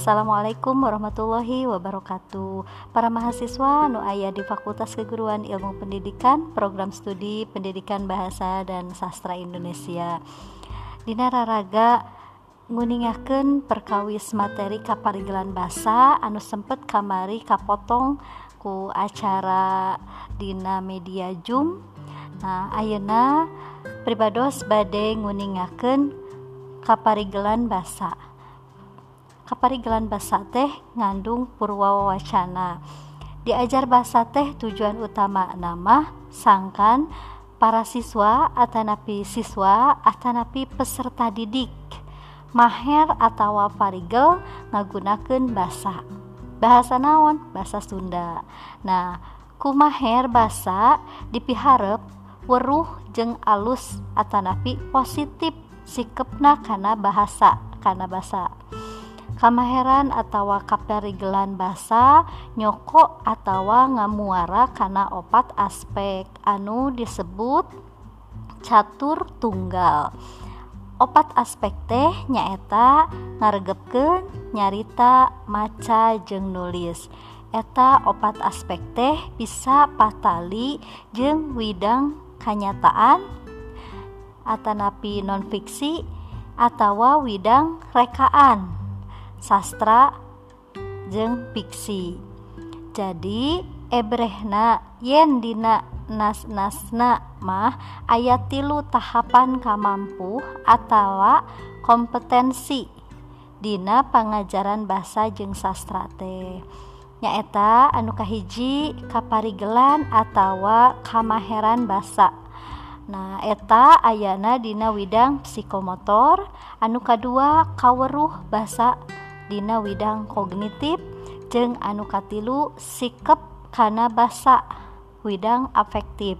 Assalamualaikum warahmatullahi wabarakatuh. Para mahasiswa nu aya di Fakultas Keguruan Ilmu Pendidikan Program Studi Pendidikan Bahasa dan Sastra Indonesia. Dina Raraga nguningaken perkawis materi kaparigelan basa anu sempet kamari kapotong ku acara Dina media Zoom. Nah Ayeuna pribados badai nguningaken kaparigelan basa kaparigelan basa teh ngandung purwa wacana diajar bahasa teh tujuan utama nama sangkan para siswa atanapi siswa atanapi peserta didik. Maher atau parigel ngagunakeun bahasa bahasa naon? Bahasa Sunda. Nah kumaher bahasa dipiharep weruh jeng alus atanapi positif sikepna karena bahasa karena bahasa kamaheran atawa kaperigelan basa nyoko atawa ngamuara karena opat aspek. Anu disebut catur tunggal. Opat aspek teh nyaeta ngaregepken nyarita maca jeng nulis. Eta opat aspek teh bisa patali jeng widang kanyataan atanapi nonfiksi atau widang rekaan. Sastra jeng fiksi. Jadi ebrehna yen dina nas-nasna mah ayat tilu tahapan kamampu atau kompetensi. Dina pengajaran bahasa jeng sastra teh. Nyaeta anu kahiji kaparigelan atau kamaheran bahasa Nah eta ayana dina widang psikomotor anu kadua kaweruh bahasa dina widang kognitif jeung anu katilu sikap kana basa widang afektif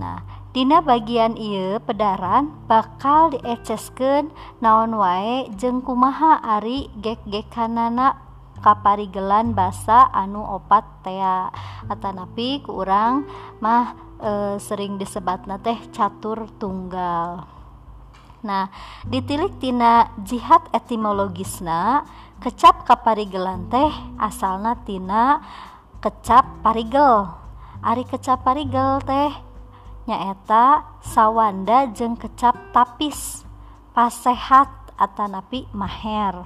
nah Dina bagian ieu pedaran bakal diecesken naon wae jeung kumaha Ari gek-gekanana kaparigelan basa anu opat tea Atanapi kurang mah e, sering disebatna teh catur tunggal. Nah ditililiktina jihad etimologisna kecap kaparigelan teh asalna tina kecap parigel. Ari kecap parigel teh nyaeta sawanda jeung kecap tapis pasehat Atanapi Maher.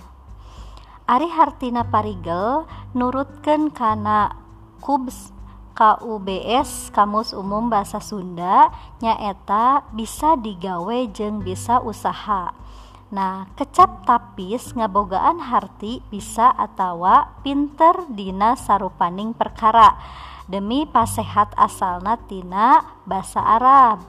Ari Hartina parigel nurutkenkana kubs KUBS Kamus Umum Bahasa Sunda nyaeta bisa digawe jeng bisa usaha. Nah kecap tapis ngabogaan harti bisa atawa pinter dina sarupaning perkara demi pasehat asal natina bahasa Arab.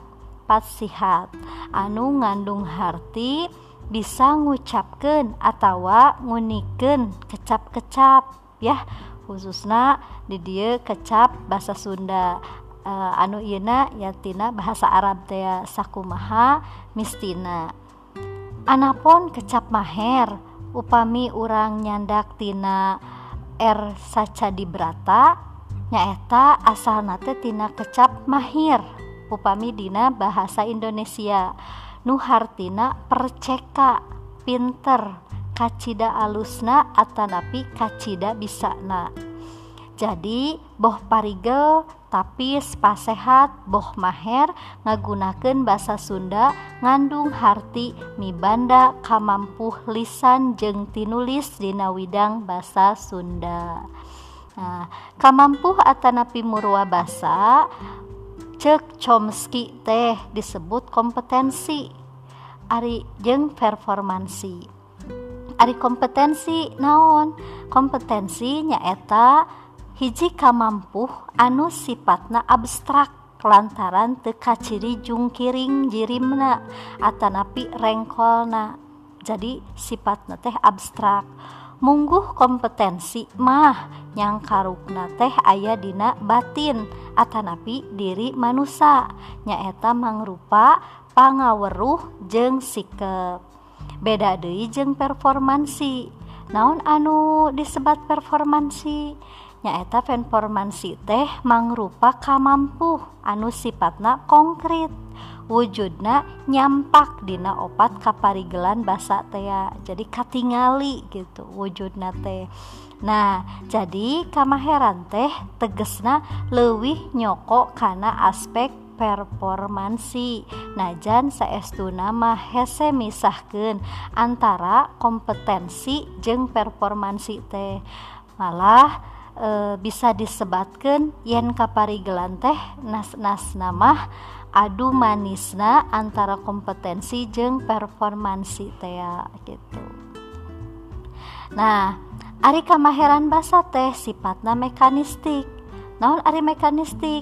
Pasihat anu ngandung harti bisa ngucapken atawa nguniken kecap-kecap ya khususna didie kecap bahasa Sunda. Uh, anu Yena yatina bahasa Arab teh Sakumaha Mistina. Anapun kecap Maher upami urang nyandaktina R er saca di brata nyaeta asal natetina kecap Mahir upami Dina bahasa Indonesia. Nuhartina perceka pinter kacita alusna atanapi kacita bisa na jadi boh parigel tapis pasehat boh maher ngagunaken bahasa Sunda ngandung harti mibanda kamampuh lisan jeng tinulis dina widang bahasa Sunda. Nah kamampuh atanapi murwa basa cek Chomsky teh disebut kompetensi. Ari jeng performansi Ari kompetensi naon? Kompetensi nyaeta hiji kamampuh anu sifatna abstrak lantaran teka ciri jungkiring jirimna Atanapi rengkolna. Jadi sifatna teh abstrak. Mungguh kompetensi mah yang karukna teh ayah dina batin Atanapi diri manusia nyaeta mangrupa pangaweruh jeng sikep. beda deui jeung performansi. Naon anu disebat performansi? Nyaeta performansi teh mangrupa kamampu anu sifatna konkret wujudna nyampak dina opat kaparigelan basa tea jadi katingali gitu wujudna teh. Nah jadi kamaheran teh tegesna lewih nyokok karena aspek performansi. Najan saestu nama hese misahkan antara kompetensi jeng performansi teh. Malah e, bisa disebatkan yen kaparigelan teh nas-nas nama adu manisna antara kompetensi jeng performansi teh gitu. Nah Ari kamaheran basa teh sifatna mekanistik. Naon Ari mekanistik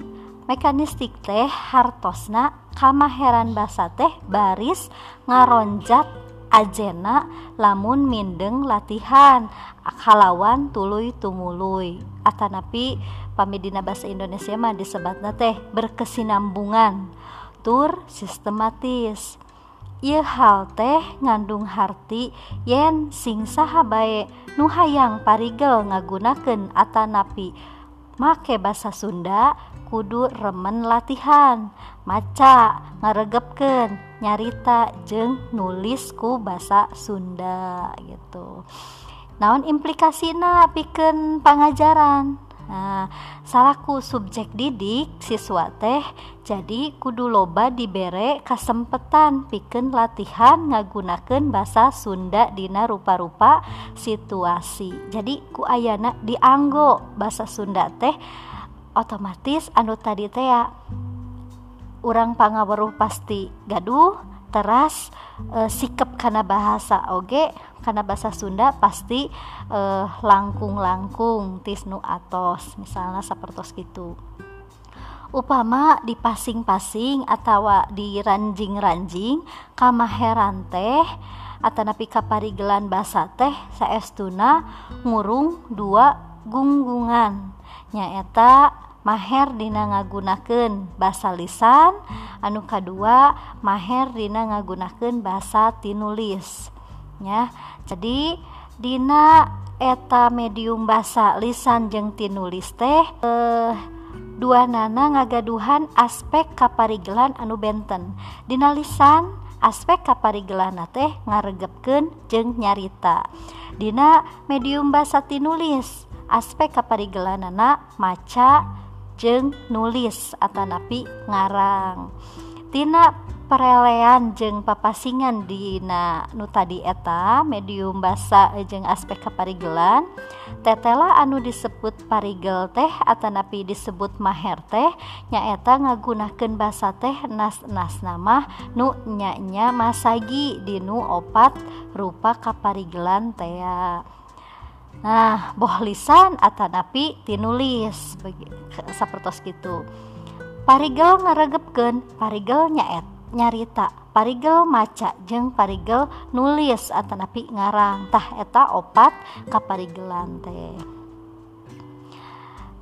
mekanistik teh hartosna kamaheran basa teh baris ngaronjat ajena lamun mindeng latihan halawan tuluy tumuluy. Atanapi pamidina bahasa Indonesia mah disebatna teh berkesinambungan. Tur sistematis. Ieu hal teh ngandung harti yen sing saha bae nu hayang parigel ngagunakeun atanapi make basa Sunda kudu remen latihan. Maca ngaregepkeun nyarita jeng nulis ku basa Sunda gitu. Naon implikasina pikeun pangajaran Nah, salahku subjek didik siswa teh jadi kudu loba dibere kesempatan piken latihan ngagunaken bahasa Sunda Dina rupa-rupa situasi. Jadi ku ayana dianggo bahasa Sunda teh otomatis anu tadi tea orang pangaweruh pasti gaduh teras e, sikap karena bahasa oge karena bahasa Sunda pasti eh, langkung-langkung tisnu atos misalnya seperti gitu. Upama di pasing-pasing atau di ranjing-ranjing kamaheran teh atau napi kaparigelan bahasa teh saestuna ngurung dua gunggungan. Nyaeta maher dina ngagunakeun bahasa lisan anu kedua maher dina ngagunakeun bahasa tinulis ya jadi dina eta medium bahasa lisan jeung tinulis teh eh, dua nana ngagaduhan aspek kaparigelan anu benten. Dina lisan aspek kaparigelan teh ngaregepkeun jeung nyarita. Dina medium bahasa tinulis aspek kaparigelanana maca jeng nulis Atanapi ngarang. Tina perelean jeng papasingan Dina nu tadi eta medium basa jeng aspek keparigelan tetela anu disebut parigel teh Atanapi disebut maher teh nyaeta ngagunakan basa teh nas-nas nama nu nyanya masagi dinu opat rupa kaparigelan teh Nah boh lisan Atanapi tinulis sapertos gitu. Parigel ngaregepkeun, parigel nyaet nyarita. Parigel maca jeng parigel nulis Atanapi ngarangtah eta opat kaparigelan teh.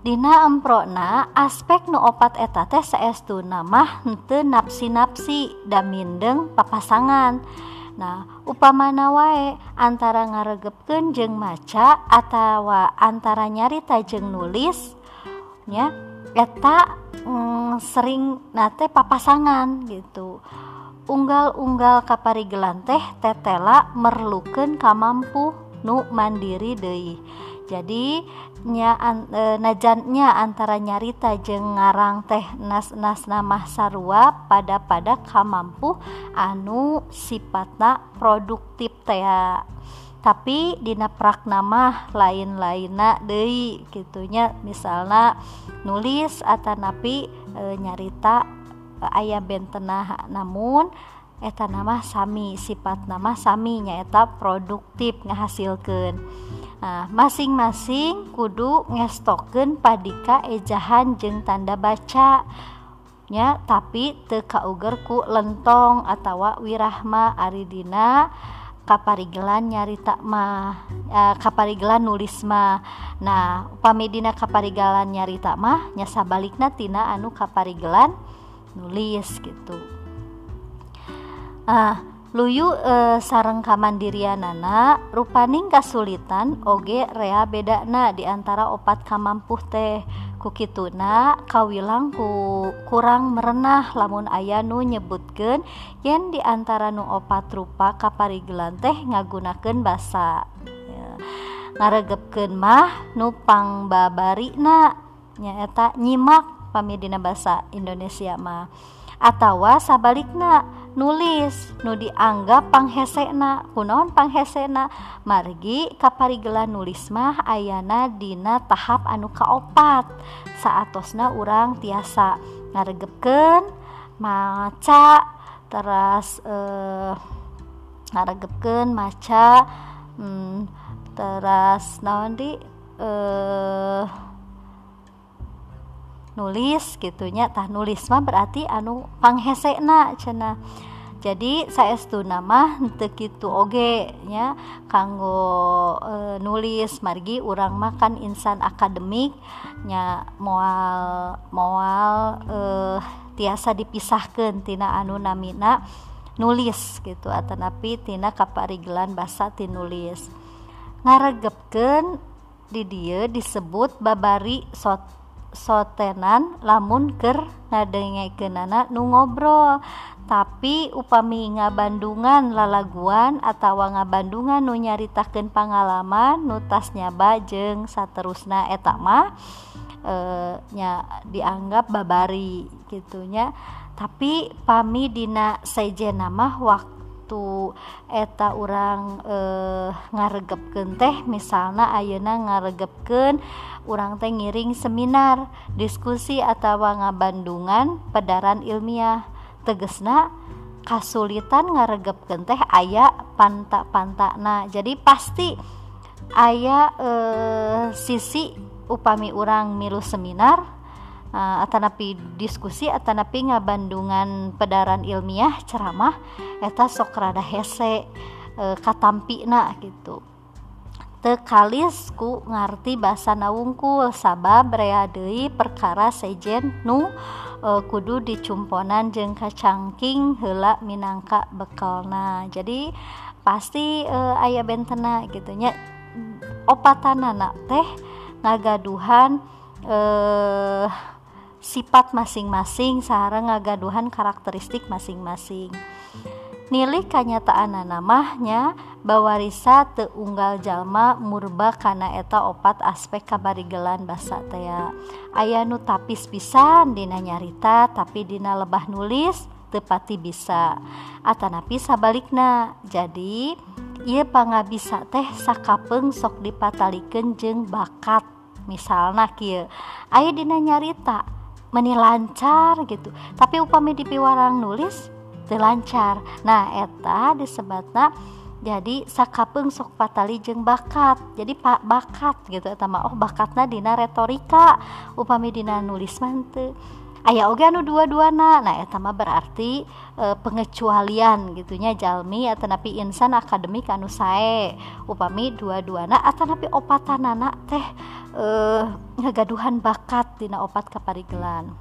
Dina emprona aspek nu opat eta teh saestuna mah henteu napsi-napsi da mindeng papasangan. Nah upamana wae antara ngaregepkeun jeung maca atawa antara nyarita jeung nulis ya eta mm, sering nate papasangan gitu. Unggal-unggal kaparigelan teh tetela merluken kamampu nu mandiri Dei jadi nya an, e, najannya antara nyarita jeng ngarang teh nas-nas nama sarua pada pada kamampu anu sifatna produktif teh tapi Dina Praknama lain-laina Dei gitunya misalnya nulis atau napi e, nyarita e, ayah bentenah namun eta nama sami sifat nama sami nyaeta produktif ngahasilkan Nah, masing-masing kudu ngestoken padika ejahan jeng tanda baca nya tapi tekaugerku lentong atau wirahma Aridina kaparigelan nyarita mah eh, kaparigelan nulis mah. Nah pamedina kaparigelan nyarita mah nyasa balikna tina anu kaparigelan nulis gitu. Ah Luyu eh, e, sareng kamandirianana rupaning kasulitan oge rea bedana diantara opat kamampuh teh. Kukituna kawilang ku kurang merenah lamun aya nu nyebutken yen diantara nu opat rupa kaparigelan teh ngagunaken basa. Ya. ngaregepken mah nupang babari na nyaeta nyimak pamidina bahasa Indonesia mah. Atawa sabalikna nulis nu dianggap panghesekna kunaon panghesena margi kaparigelan nulis mah ayana dina tahap anu kaopat saatosna urang tiasa. Ngaregepkeun maca teras eh, ngaregepkeun maca hmm, teras naon di eh nulis gitunya tah nulis mah berarti anu panghesekna cina jadi saya itu nama untuk itu oge nya kanggo e, nulis margi orang makan insan akademik nya mual mual e, tiasa dipisahkan tina anu namina nulis gitu atau napi tina kaparigelan basa tinulis ngaregepken di dia disebut babari sot sotenan lamun ker ngadengekeunana nu ngobrol. Tapi upami ngabandungan lalaguan atau ngabandungan nu nyaritakeun pangalaman nutas nyaba jeung saterusna eta mah e, nya dianggap babari gitunya. Tapi pami dina sejen nama waktu waktu eta orang eh, ngaregepken teh misalnya Ayeuna ngaregepken orang teh ngiring seminar diskusi atau ngabandungan pedaran ilmiah. Tegesna kasulitan ngaregepken teh aya pantak-pantakna jadi pasti aya eh, sisi upami orang milu seminar uh, atanapi diskusi atanapi ngabandungan pedaran ilmiah ceramah eta sok rada hese uh, katampina gitu. Tekalis ku ngarti bahasa nawungkul sabab rea deui perkara sejen nu uh, kudu dicumponan jeung kacangking heula minangka bekalna. Jadi pasti uh, ayah bentena gitunya opatanana teh ngagaduhan eh sifat masing-masing sarang ngagaduhan karakteristik masing-masing. Nilai kanyataan namanya bawarisa teunggal jalma murba karena eta opat aspek kabarigelan basa tea. Aya nu tapis pisan dina nyarita tapi dina lebah nulis tepati bisa. Atanapi sabalikna jadi ia pangabisa teh sakapeng sok dipatalikan jeng bakat misalnya kia aya dina nyarita. Meni lancar gitu. Tapi upami di piwarang nulis lancar. Nah eta disebutna jadi sakapeng sok patali jeng bakat. Jadi pak bakat gitu eta oh bakatna dina retorika. Upami dina nulis mante aya oge anu dua-duana. Nah eta mah berarti e, pengecualian gitunya jalmi atau napi insan akademik anu sae. Upami dua-duana napi opatanana teh eh ngagaduhan bakat dina opat kaparigelan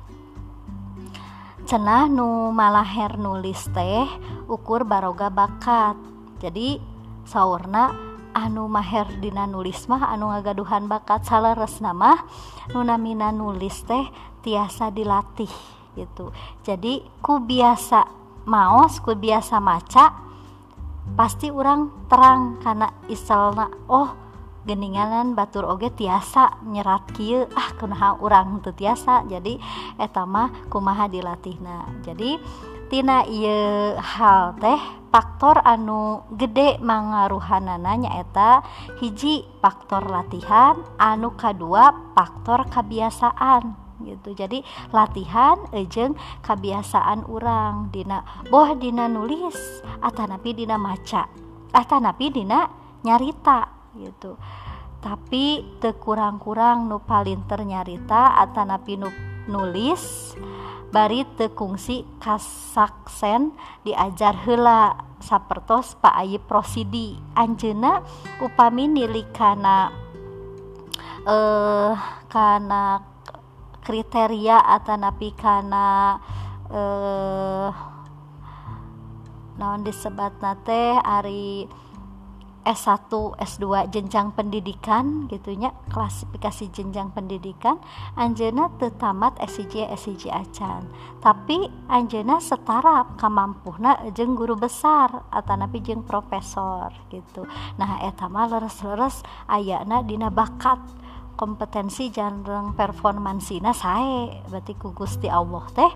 cenah nu malaher nulis teh ukur baroga bakat. Jadi saurna anu maher dina nulis mah anu ngagaduhan bakat saleres nama nu namina nulis teh tiasa dilatih gitu. Jadi ku biasa maos ku biasa maca pasti orang terang karena iselna oh geninganan batur oge tiasa nyerat kieu. Ah kunaha urang teu tiasa. Jadi eta mah kumaha dilatihna. Jadi tina ieu hal teh faktor anu gede mangaruhanana nyaeta hiji faktor latihan anu kadua faktor kebiasaan gitu. Jadi latihan ejeng kebiasaan orang Dina boh Dina nulis atanapi Dina maca atanapi Dina nyarita gitu. Tapi tekurang-kurang nu palinter nyarita Atanapi nu nulis bari tekungsi kasaksen diajar hela sapertos Paayi prosidi. Anjena upami nilikana eh kana kriteria Atanapi kana eh non disebat nate Ari S1 S2 jenjang pendidikan gitunya klasifikasi jenjang pendidikan Anjena tetamat SIJ SIJ acan. Tapi Anjena setara kemampuna jeng guru besar atau napi jeng profesor gitu. Nah etama leres-leres ayana dina bakat. Kompetensi janreng performansina saya berarti ku Gusti Allah teh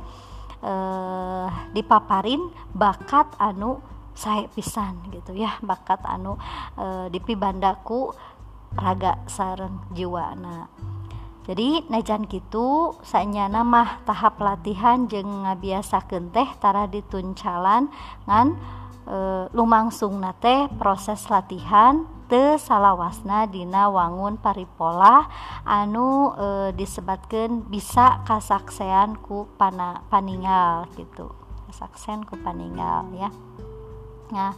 eh, dipaparin bakat anu saya pisan gitu ya bakat anu eh, e, dipibandaku raga sarang jiwana. Jadi najan gitu saya nama tahap latihan jeng ngabiasaken tehtara dituncalan ngan eh, e, lumangsung nate proses latihan te salawasna Dina wangun paripola anu eh, e, disebatkan bisa kasakseanku pana paningal gitu. Kasaksenku paningal ya. sanesna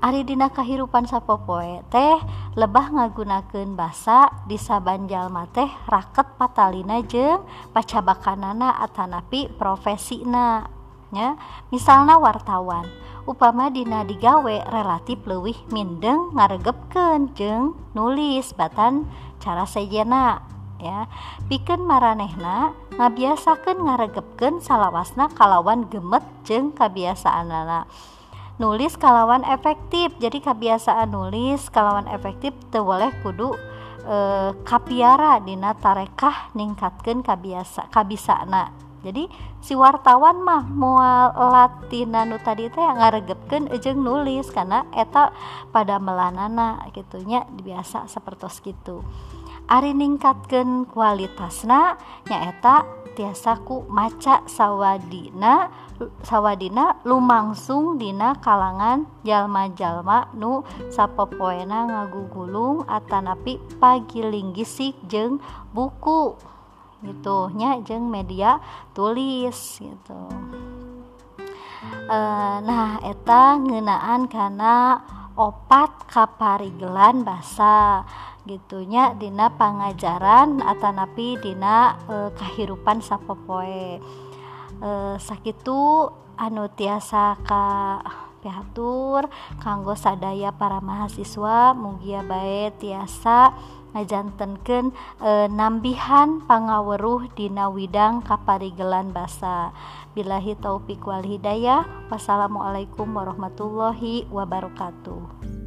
Ari dina kahirupan sapopoe teh lebah ngagunakeun basa di saban jalma teh raket patalina jeung pacabakanana atanapi profesina nya? Misalna wartawan upama dina digawe relatif leuwih mindeng ngaregepkeun jeung nulis batan cara sejena ya? Pikeun maranehna ngabiasakeun ngaregepkeun salawasna kalawan gemet jeung kabiasaanana. Nulis kalawan efektif. Jadi kebiasaan nulis kalawan efektif boleh kudu e, kapiara dina tarekah ningkatkan kebiasa kabisana. Jadi si wartawan mah mual latina nu tadi teh ngaregepkeun ejeng nulis karena eta pada melanana gitunya biasa seperti gitu Ari ningkatkan kualitasna nyaeta tiasaku maca sawadina sawadina lumangsung dina kalangan jalma-jalma nu sapopoena ngagugulung atanapi pagilingisik jeng buku gitu. Nya jeng media tulis gitu. E, nah eta ngenaan karena opat kaparigelan basa. Gitunya Dina pengajaran atanapi Dina e, kehidupan sapopoe. Sakitu anu tiasa ka pihatur kanggo sadaya para mahasiswa mugia bae tiasa ngajantenkeun e, nambihan pangaweruh dina widang kaparigelan basa. Bilahi taufik wal hidayah. Wassalamualaikum warahmatullahi wabarakatuh